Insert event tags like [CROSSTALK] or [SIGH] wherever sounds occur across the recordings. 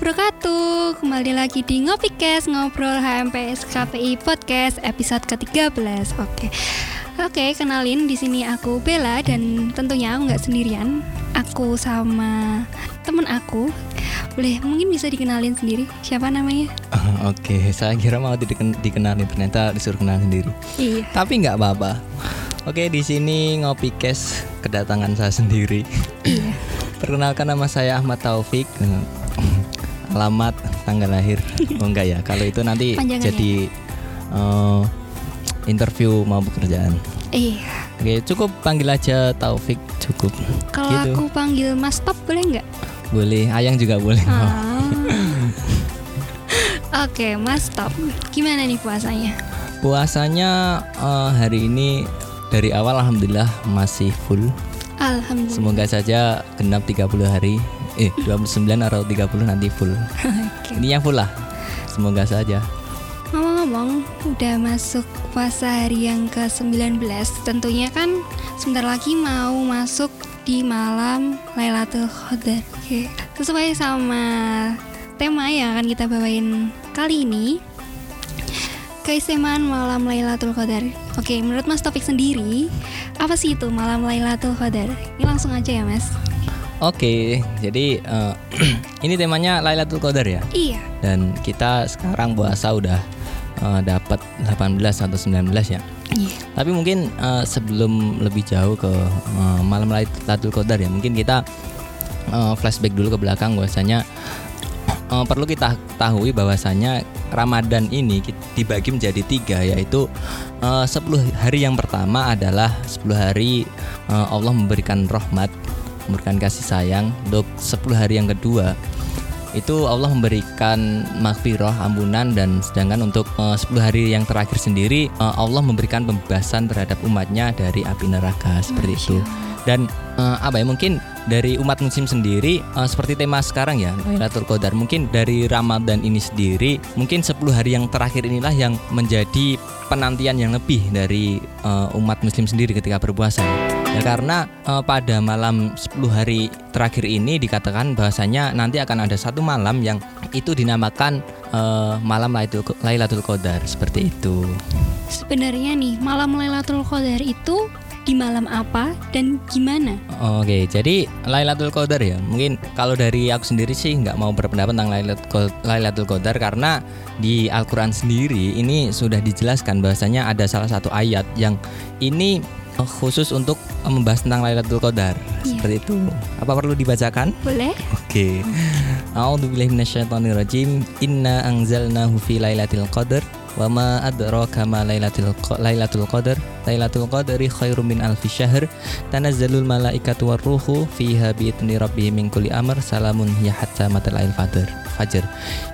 wabarakatuh Kembali lagi di Ngopikes Ngobrol HMPS KPI Podcast episode ke-13 Oke Oke, kenalin di sini aku Bella dan tentunya aku nggak sendirian. Aku sama temen aku. Boleh mungkin bisa dikenalin sendiri siapa namanya? [LAUGHS] Oke, saya kira mau diken dikenalin ternyata disuruh kenal sendiri. Iya. Tapi nggak apa-apa. Oke, di sini ngopi kes kedatangan saya sendiri. Iya. [LAUGHS] Perkenalkan nama saya Ahmad Taufik. Alamat tanggal lahir. Oh enggak ya, kalau itu nanti Panjangan jadi eh, interview mau pekerjaan. Iya. Oke, cukup panggil aja Taufik cukup. Kalau Gitu. aku panggil Mas Top boleh nggak? Boleh, Ayang juga boleh. Ah. [LAUGHS] Oke, Mas Top. Gimana nih puasanya? Puasanya eh, hari ini dari awal alhamdulillah masih full. Alhamdulillah. Semoga saja genap 30 hari. Eh, 29 atau 30 nanti full. [LAUGHS] Oke. Intinya full lah. Semoga saja. Ngomong-ngomong, udah masuk puasa hari yang ke-19. Tentunya kan sebentar lagi mau masuk di malam Lailatul Qadar. Oke. Sesuai sama tema yang akan kita bawain kali ini. Keistimewaan malam Lailatul Qadar. Oke, menurut Mas Topik sendiri, apa sih itu malam Lailatul Qadar? Ini langsung aja ya, Mas. Oke, jadi eh, [CLEARS THROAT] ini temanya Lailatul Qadar ya. Iya. Dan kita sekarang puasa udah eh, dapat 18 atau 19 ya. Iya. Tapi mungkin eh, sebelum lebih jauh ke eh, malam Lailatul Qadar ya, mungkin kita eh, flashback dulu ke belakang bahwasanya eh, perlu kita ketahui bahwasanya Ramadan ini dibagi menjadi tiga yaitu eh, 10 hari yang pertama adalah 10 hari eh, Allah memberikan rahmat, memberikan kasih sayang. Untuk 10 hari yang kedua itu Allah memberikan maghfirah ampunan dan sedangkan untuk eh, 10 hari yang terakhir sendiri eh, Allah memberikan pembebasan terhadap umatnya dari api neraka seperti itu. Dan eh, apa ya mungkin dari umat muslim sendiri eh, seperti tema sekarang ya Lailatul Qadar. Mungkin dari Ramadan ini sendiri mungkin 10 hari yang terakhir inilah yang menjadi penantian yang lebih dari eh, umat muslim sendiri ketika berpuasa. ya karena eh, pada malam 10 hari terakhir ini dikatakan bahwasanya nanti akan ada satu malam yang itu dinamakan eh, malam Lailatul Lailatul Qadar seperti itu Sebenarnya nih, malam Lailatul Qadar itu di malam apa dan gimana? Oke, jadi Lailatul Qadar ya. Mungkin kalau dari aku sendiri sih nggak mau berpendapat tentang Lailatul Qadar karena di Al-Qur'an sendiri ini sudah dijelaskan bahwasanya ada salah satu ayat yang ini khusus untuk eh, membahas tentang Lailatul Qadar. Iya. Seperti itu. Apa perlu dibacakan? Boleh? Oke. A'udzubillahi minasyaitonirrajim. Inna anzalnahu fi lailatul qadar wa ma adraka ma lailatul lailatul qadar. Lailatul qadari khairum min alfi syahr. Tanazzalul malaikatu warruhu fiha biidzni rabbihim min kulli amr. Salamun hiya hatta matla'il fajr. Fajr.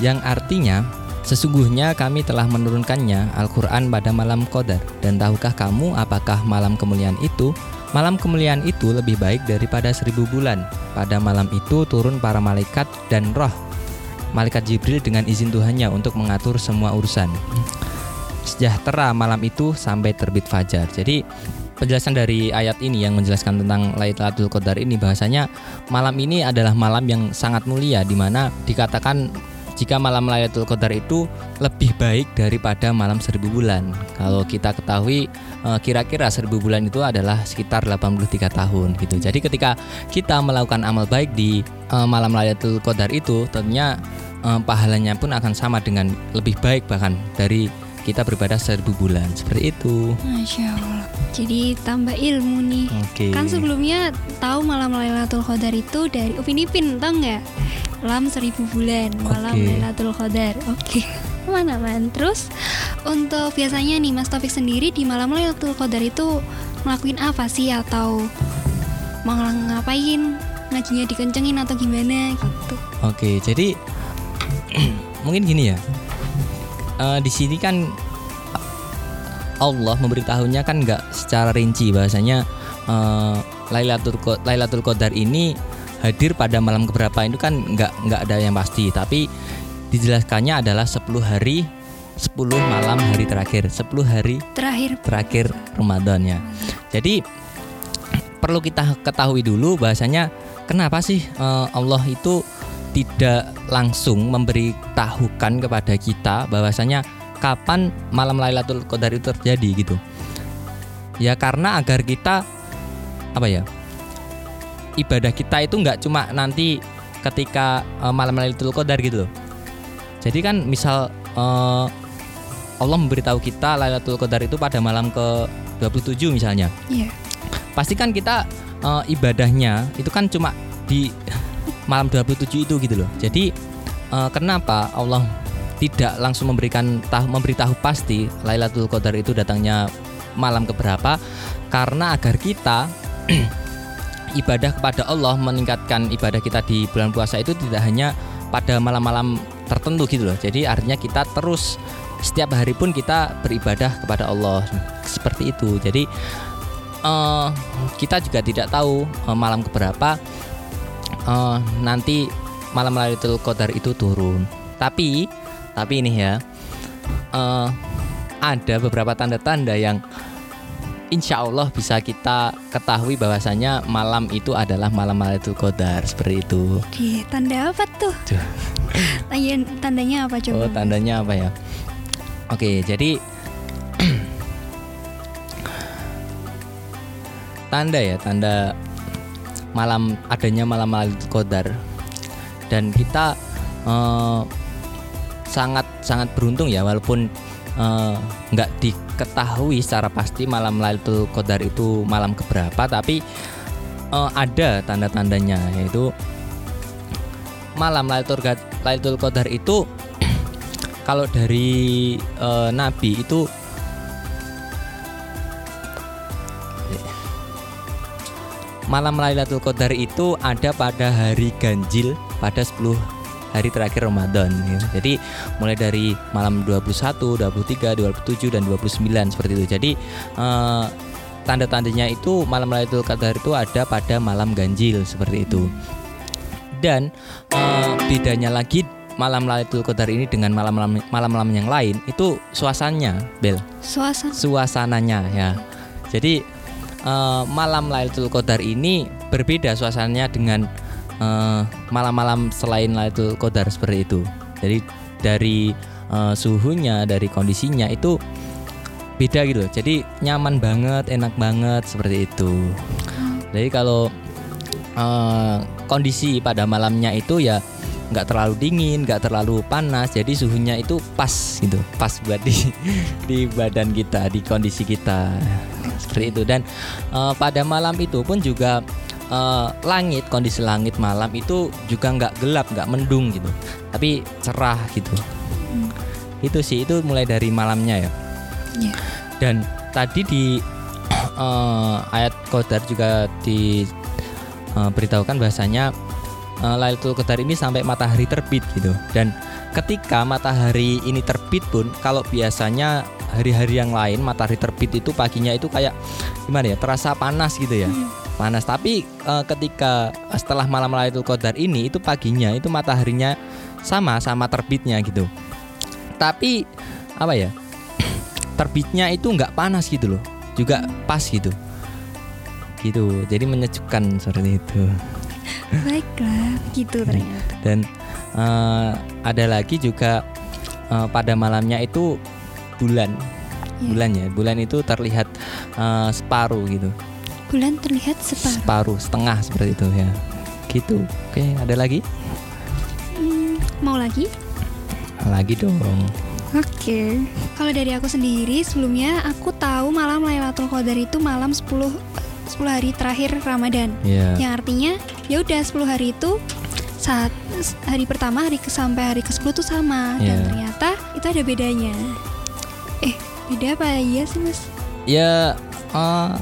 Yang artinya Sesungguhnya kami telah menurunkannya Al-Quran pada malam Qadar. Dan tahukah kamu apakah malam kemuliaan itu? Malam kemuliaan itu lebih baik daripada seribu bulan. Pada malam itu turun para malaikat dan roh. Malaikat Jibril dengan izin Tuhannya untuk mengatur semua urusan. Sejahtera malam itu sampai terbit fajar. Jadi penjelasan dari ayat ini yang menjelaskan tentang Lailatul Qadar ini bahasanya malam ini adalah malam yang sangat mulia di mana dikatakan jika malam Lailatul Qadar itu lebih baik daripada malam seribu bulan. Kalau kita ketahui eh, kira-kira seribu bulan itu adalah sekitar 83 tahun gitu. Jadi ketika kita melakukan amal baik di eh, malam Lailatul Qadar itu tentunya eh, pahalanya pun akan sama dengan lebih baik bahkan dari kita beribadah seribu bulan seperti itu. Masya Allah. Jadi tambah ilmu nih. Oke. Kan sebelumnya tahu malam Lailatul Qadar itu dari Upin Ipin, tau nggak? Malam seribu bulan, malam Oke. Lailatul Qadar. Oke. [LAUGHS] Mana man? Terus untuk biasanya nih Mas Taufik sendiri di malam Lailatul Qadar itu ngelakuin apa sih atau mau ngapain? Ngajinya dikencengin atau gimana gitu? Oke, jadi [CLEARS THROAT] mungkin gini ya. Eh, di sini kan Allah memberitahunya kan nggak secara rinci bahasanya Qa- Lailatul Qadar ini hadir pada malam keberapa itu kan nggak nggak ada yang pasti, tapi dijelaskannya adalah 10 hari 10 malam hari terakhir, 10 hari Terakhir terakhir Ramadan ya. Jadi perlu kita ketahui dulu bahasanya kenapa sih eh, Allah itu tidak langsung memberitahukan kepada kita bahwasanya kapan malam Lailatul Qadar itu terjadi gitu. Ya karena agar kita apa ya? Ibadah kita itu nggak cuma nanti ketika uh, malam Lailatul Qadar gitu loh. Jadi kan misal uh, Allah memberitahu kita Lailatul Qadar itu pada malam ke 27 misalnya. Iya. Pasti kan kita uh, ibadahnya itu kan cuma di malam 27 itu gitu loh. Jadi uh, kenapa Allah tidak langsung memberikan tahu memberitahu pasti Lailatul Qadar itu datangnya malam keberapa karena agar kita [CLEARS THROAT] ibadah kepada Allah meningkatkan ibadah kita di bulan puasa itu tidak hanya pada malam-malam tertentu gitu loh. Jadi artinya kita terus setiap hari pun kita beribadah kepada Allah seperti itu. Jadi uh, kita juga tidak tahu uh, malam keberapa uh, nanti malam Lailatul Qadar itu turun. Tapi tapi ini ya uh, ada beberapa tanda-tanda yang insya Allah bisa kita ketahui bahwasanya malam itu adalah malam Lailatul Qadar seperti itu. Oke, tanda apa tuh? Tanya, tandanya apa coba? Oh, tandanya apa ya? Oke, jadi [CLEARS THROAT] tanda ya, tanda malam adanya malam Lailatul Qadar. Dan kita uh, sangat sangat beruntung ya walaupun nggak uh, diketahui secara pasti malam Lailatul Qadar itu malam keberapa tapi uh, ada tanda-tandanya yaitu malam Lailatul Qadar itu [CLEARS THROAT] kalau dari uh, Nabi itu malam Lailatul Qadar itu ada pada hari ganjil pada 10 hari terakhir Ramadan ya. Jadi mulai dari malam 21, 23, 27 dan 29 seperti itu. Jadi uh, tanda-tandanya itu malam Lailatul Qadar itu ada pada malam ganjil seperti itu. Dan uh, bedanya lagi malam Lailatul Qadar ini dengan malam-malam malam-malam yang lain itu suasananya, Bel. Suasana. Suasananya ya. Jadi uh, malam Lailatul Qadar ini berbeda suasananya dengan malam malam-malam selain Lailatul Qadar seperti itu. Jadi dari uh, suhunya, dari kondisinya itu beda gitu. Jadi nyaman banget, enak banget seperti itu. Jadi kalau uh, kondisi pada malamnya itu ya nggak terlalu dingin, nggak terlalu panas, jadi suhunya itu pas gitu, pas buat di [LAUGHS] di badan kita, di kondisi kita seperti itu. Dan uh, pada malam itu pun juga uh, langit, kondisi langit malam itu juga nggak gelap, nggak mendung gitu, tapi cerah gitu. Hmm. Itu sih itu mulai dari malamnya ya. Yeah. Dan tadi di uh, [CLEARS THROAT] ayat Qadar juga diberitahukan uh, bahasanya uh, Lailatul Qadar ini sampai matahari terbit gitu. Dan ketika matahari ini terbit pun kalau biasanya hari-hari yang lain matahari terbit itu paginya itu kayak gimana ya? terasa panas gitu ya. Hmm. Panas, tapi uh, ketika setelah malam Lailatul Qadar ini itu paginya itu mataharinya sama sama terbitnya gitu. Tapi apa ya? [CLEARS THROAT] terbitnya itu nggak panas gitu loh. Juga pas gitu. Gitu. Jadi menyejukkan seperti itu. [LAUGHS] Baiklah, gitu ternyata. Dan uh, ada lagi juga uh, pada malamnya itu bulan. Ya. Bulan ya, bulan itu terlihat uh, separuh gitu. Bulan terlihat separuh. Separuh, setengah seperti itu ya. Gitu. Oke, ada lagi? Hmm, mau lagi? Lagi dong. Oke, okay. kalau dari aku sendiri sebelumnya aku tahu malam Lailatul Qadar itu malam 10 10 hari terakhir Ramadan. Yeah. Yang artinya ya udah 10 hari itu saat hari pertama hari ke sampai hari ke-10 tuh sama yeah. dan iya. ternyata itu ada bedanya. Eh, beda apa ya sih, Mas? Ya uh,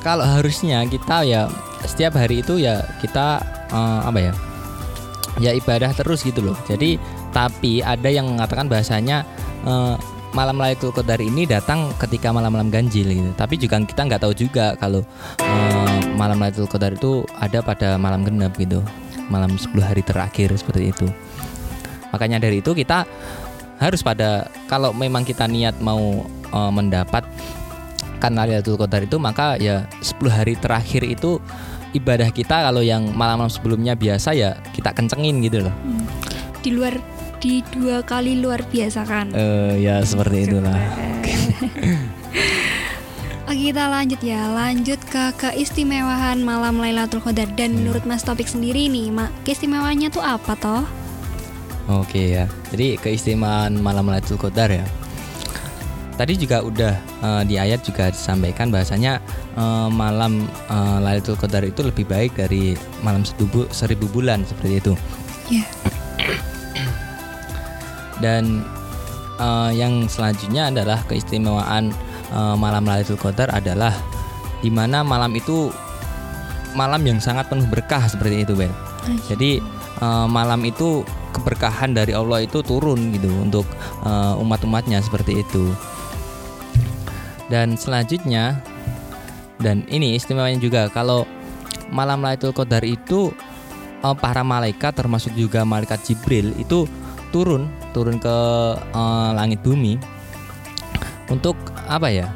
kalau harusnya kita ya setiap hari itu ya kita uh, apa ya? Ya ibadah terus gitu loh. Jadi tapi ada yang mengatakan bahasanya uh, malam Lailatul Qadar ini datang ketika malam-malam ganjil gitu. Tapi juga kita nggak tahu juga kalau uh, malam Lailatul Qadar itu ada pada malam genap gitu. Malam 10 hari terakhir seperti itu. Makanya dari itu kita harus pada kalau memang kita niat mau uh, mendapat kan Lailatul Qadar itu maka ya 10 hari terakhir itu ibadah kita kalau yang malam-malam sebelumnya biasa ya kita kencengin gitu loh. Di luar di dua kali luar biasa kan. Eh ya seperti itulah. [LAUGHS] Oke kita lanjut ya Lanjut ke keistimewaan malam Lailatul Qadar Dan menurut Mas Topik sendiri nih ma Keistimewaannya tuh apa toh? Oke ya. Jadi keistimewaan malam Lailatul Qadar ya. Tadi juga udah eh, di ayat juga disampaikan bahasanya eh, malam eh, Lailatul Qadar itu lebih baik dari malam seribu, seribu bulan seperti itu. Ya Dan eh, yang selanjutnya adalah keistimewaan eh, malam Lailatul Qadar adalah di mana malam itu malam yang sangat penuh berkah seperti itu, Ben. Jadi eh, malam itu keberkahan dari Allah itu turun gitu untuk eh, umat-umatnya seperti itu. Dan selanjutnya dan ini istimewanya juga kalau malam Lailatul Qadar itu eh, para malaikat termasuk juga malaikat Jibril itu turun turun ke eh, langit bumi untuk apa ya?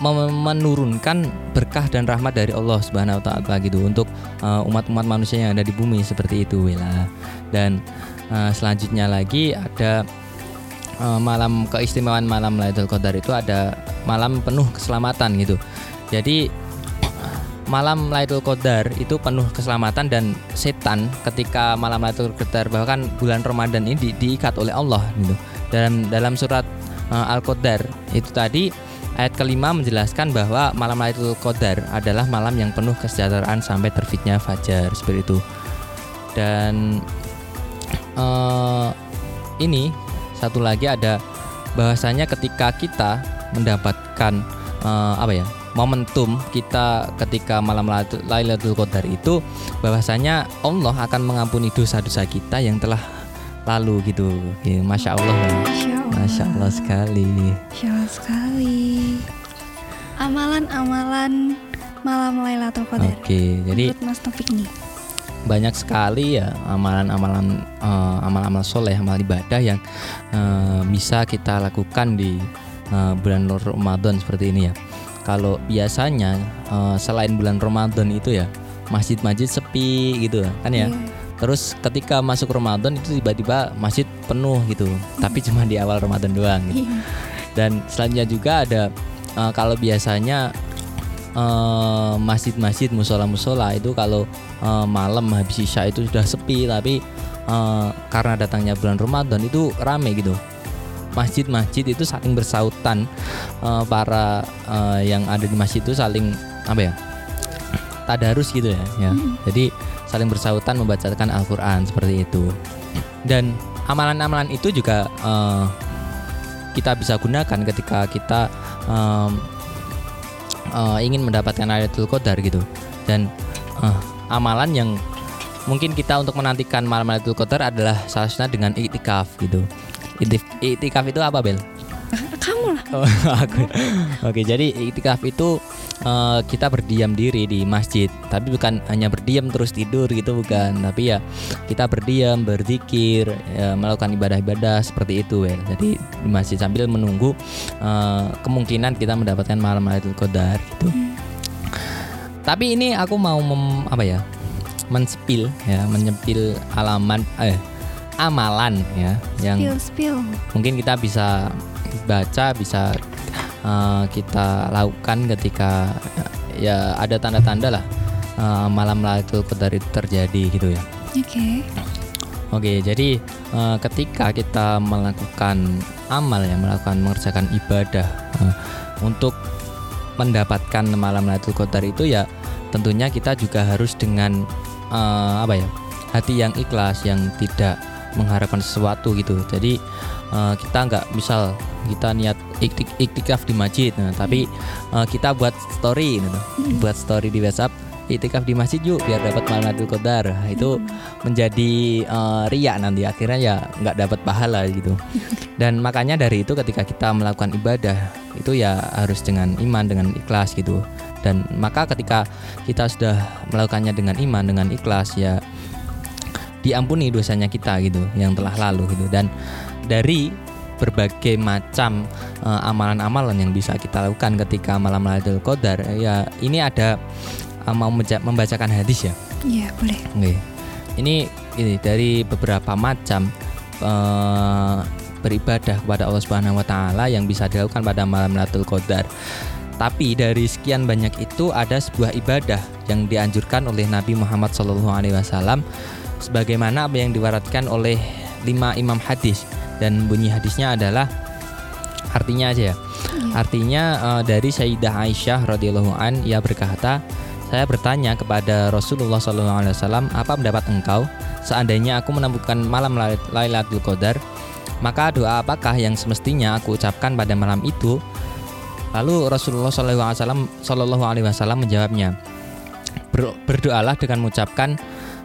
Mem- menurunkan berkah dan rahmat dari Allah Subhanahu wa taala gitu untuk umat-umat manusia yang ada di bumi seperti itu Wila. Dan eh, selanjutnya lagi ada eh, malam keistimewaan malam Lailatul Qadar itu ada malam penuh keselamatan gitu. Jadi malam Lailatul Qadar itu penuh keselamatan dan setan ketika malam Lailatul Qadar bahkan bulan Ramadan ini di- diikat oleh Allah gitu. Dalam dalam surat eh, Al-Qadar itu tadi ayat kelima menjelaskan bahwa malam Lailatul Qadar adalah malam yang penuh kesejahteraan sampai terbitnya fajar seperti itu. Dan eh, ini satu lagi ada bahwasanya ketika kita mendapatkan eh, apa ya momentum kita ketika malam Lailatul- Qadar itu bahwasanya Allah akan mengampuni dosa-dosa kita yang telah lalu gitu. Ya, Masya Allah, Masya Allah. Masya Allah sekali. Masya Allah sekali. Amalan-amalan malam Lailatul Qadar. Oke, jadi Menurut Mas Topik nih banyak sekali ya amalan-amalan eh, amal-amal soleh, amal ibadah yang eh, bisa kita lakukan di eh, bulan Ramadan seperti ini ya. Kalau biasanya eh, selain bulan Ramadan itu ya masjid-masjid sepi gitu kan ya. Iya. Terus ketika masuk Ramadan itu tiba-tiba masjid penuh gitu. Tapi cuma di awal Ramadan doang. Gitu. Iya. Dan selanjutnya juga ada eh, kalau biasanya eh, masjid-masjid musola-musola itu kalau eh, malam habis isya itu sudah sepi tapi eh, karena datangnya bulan Ramadan itu rame gitu. Masjid-masjid itu saling bersautan eh, para eh, yang ada di masjid itu saling apa ya? tadarus gitu ya, ya. Jadi saling bersautan membacakan Al-Qur'an seperti itu. Dan amalan-amalan itu juga eh, kita bisa gunakan ketika kita em, eh, ingin mendapatkan Lailatul Qadar gitu dan eh, amalan yang mungkin kita untuk menantikan malam Lailatul Qadar adalah salah satunya dengan iktikaf gitu iktikaf itu apa Bel? Kamu lah Oh, [LAUGHS] aku. Oke, jadi iktikaf itu eh, kita berdiam diri di masjid, tapi bukan hanya berdiam terus tidur gitu bukan, tapi ya kita berdiam, berzikir, ya, melakukan ibadah-ibadah seperti itu ya. Jadi di masjid sambil menunggu eh, kemungkinan kita mendapatkan malam Lailatul Qadar gitu. Tapi ini aku mau mem, apa ya? menspil ya, menyempil alaman eh amalan ya yang Spill spill mungkin kita bisa baca bisa uh, kita lakukan ketika uh, ya ada tanda-tanda lah uh, malam Lailatul Qadar itu terjadi gitu ya. Oke Oke, jadi uh, ketika kita melakukan amal ya, melakukan mengerjakan ibadah uh, untuk mendapatkan malam Lailatul Qadar itu ya tentunya kita juga harus dengan uh, apa ya? hati yang ikhlas yang tidak mengharapkan sesuatu gitu. Jadi uh, kita nggak misal kita niat iktik- iktikaf di masjid, nah, tapi uh, kita buat story gitu. Buat story di WhatsApp iktikaf di masjid yuk biar dapat malam Lailatul Qadar. Nah, Itu menjadi uh, riak nanti akhirnya ya nggak dapat pahala gitu [LAUGHS] dan makanya dari itu ketika kita melakukan ibadah itu ya harus dengan iman dengan ikhlas gitu dan maka ketika kita sudah melakukannya dengan iman dengan ikhlas ya diampuni dosanya kita gitu yang telah lalu gitu dan dari berbagai macam uh, amalan-amalan yang bisa kita lakukan ketika malam Lailatul Qadar. Ya, ini ada uh, mau membacakan hadis ya. Iya, boleh. Oke. Ini ini dari beberapa macam uh, beribadah kepada Allah Subhanahu wa taala yang bisa dilakukan pada malam Lailatul Qadar. Tapi dari sekian banyak itu ada sebuah ibadah yang dianjurkan oleh Nabi Muhammad SAW sebagaimana apa yang diwaratkan oleh lima imam hadis dan bunyi hadisnya adalah artinya aja ya. Hmm. Artinya uh, dari Sayyidah Aisyah radhiyallahu an ia berkata, saya bertanya kepada Rasulullah SAW, apa pendapat engkau seandainya aku menemukan malam Lailatul Qadar, maka doa apakah yang semestinya aku ucapkan pada malam itu? Lalu Rasulullah SAW menjawabnya, berdoalah dengan mengucapkan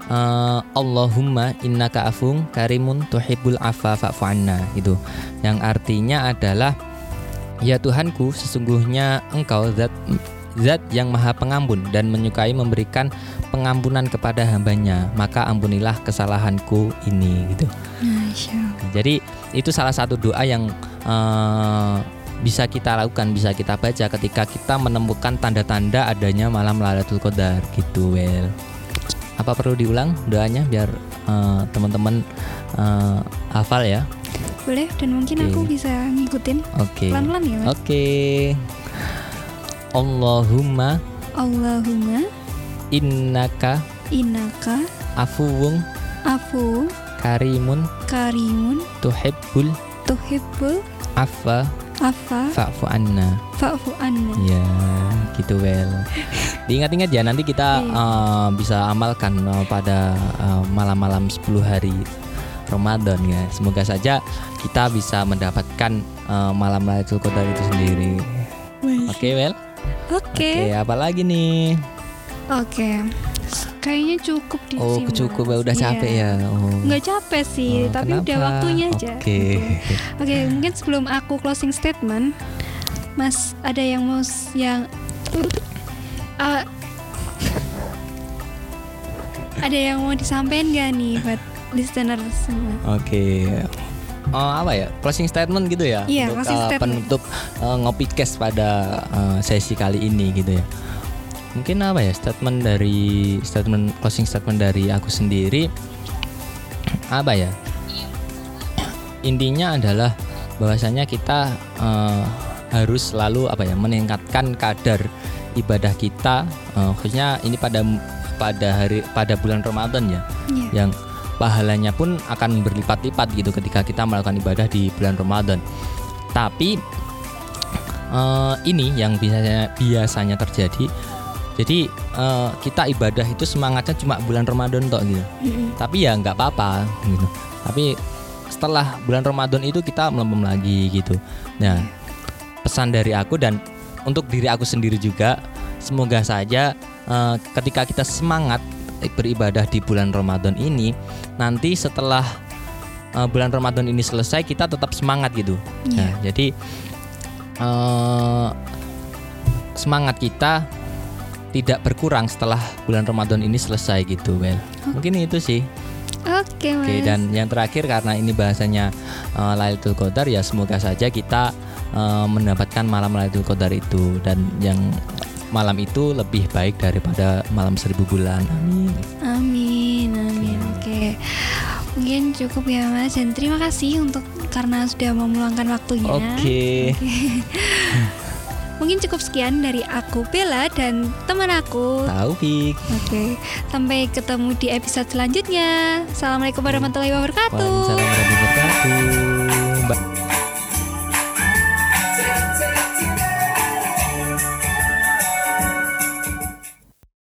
uh, Allahumma innaka afung karimun tuhibbul afa fa'fu anna itu yang artinya adalah ya Tuhanku sesungguhnya engkau zat zat yang maha pengampun dan menyukai memberikan pengampunan kepada hambanya maka ampunilah kesalahanku ini gitu. Jadi itu salah satu doa yang uh, bisa kita lakukan, bisa kita baca ketika kita menemukan tanda-tanda adanya malam Lailatul Qadar gitu, well apa perlu diulang doanya biar uh, teman-teman uh, hafal ya boleh dan mungkin okay. aku bisa ngikutin okay. pelan-pelan ya oke okay. Allahumma Allahumma innaka innaka afuwung afu karimun karimun tuhibbul tuhibbul afa Afa Fa'fu anna. Fa'fu anna. Ya gitu well [LAUGHS] Diingat-ingat ya nanti kita uh, bisa amalkan uh, pada malam-malam uh, 10 hari Ramadan ya. Semoga saja kita bisa mendapatkan uh, malam Lailatul Qadar itu sendiri. Oke okay, well Oke okay. okay, apa lagi nih? Oke. okay. Kayaknya cukup di Oh, sini, cukup ya udah capek iya. ya. Oh. Nggak capek sih, oh, tapi kenapa? udah waktunya aja. Oke. Okay. [LAUGHS] Oke, okay, mungkin sebelum aku closing statement, Mas ada yang mau yang uh, ada yang mau disampaikan gak nih buat listener semua? Oke. Okay. Oh, apa ya closing statement gitu ya iya, untuk uh, statement. penutup uh, ngopi cast pada uh, sesi kali ini gitu ya mungkin apa ya statement dari statement closing statement dari aku sendiri apa ya? Intinya adalah bahwasanya kita uh, harus selalu apa ya meningkatkan kadar ibadah kita. Uh, khususnya ini pada pada hari pada bulan Ramadan ya yeah. yang pahalanya pun akan berlipat-lipat gitu ketika kita melakukan ibadah di bulan Ramadan. Tapi uh, ini yang biasanya biasanya terjadi jadi uh, kita ibadah itu semangatnya cuma bulan Ramadan toh gitu. Mm-hmm. tapi ya nggak apa-apa gitu. Tapi setelah bulan Ramadan itu kita melempem lagi gitu. Nah pesan dari aku dan untuk diri aku sendiri juga semoga saja uh, ketika kita semangat beribadah di bulan Ramadan ini nanti setelah uh, bulan Ramadan ini selesai kita tetap semangat gitu. Yeah. nah jadi uh, semangat kita tidak berkurang setelah bulan Ramadan ini selesai gitu, Well. Mungkin itu sih. Oke, okay, Oke, okay, dan yang terakhir karena ini bahasanya uh, Lailatul Qadar ya semoga saja kita uh, mendapatkan malam Lailatul Qadar itu dan yang malam itu lebih baik daripada malam seribu bulan. Amin. Amin, amin. Oke. Okay. Mungkin cukup ya Mas dan terima kasih untuk karena sudah mau meluangkan waktunya. Oke. Okay. [LAUGHS] Okay. Mungkin cukup sekian dari aku Bella dan teman aku Taufik. Oke, sampai ketemu di episode selanjutnya. Assalamualaikum warahmatullahi wabarakatuh. Waalaikumsalam warahmatullahi wabarakatuh.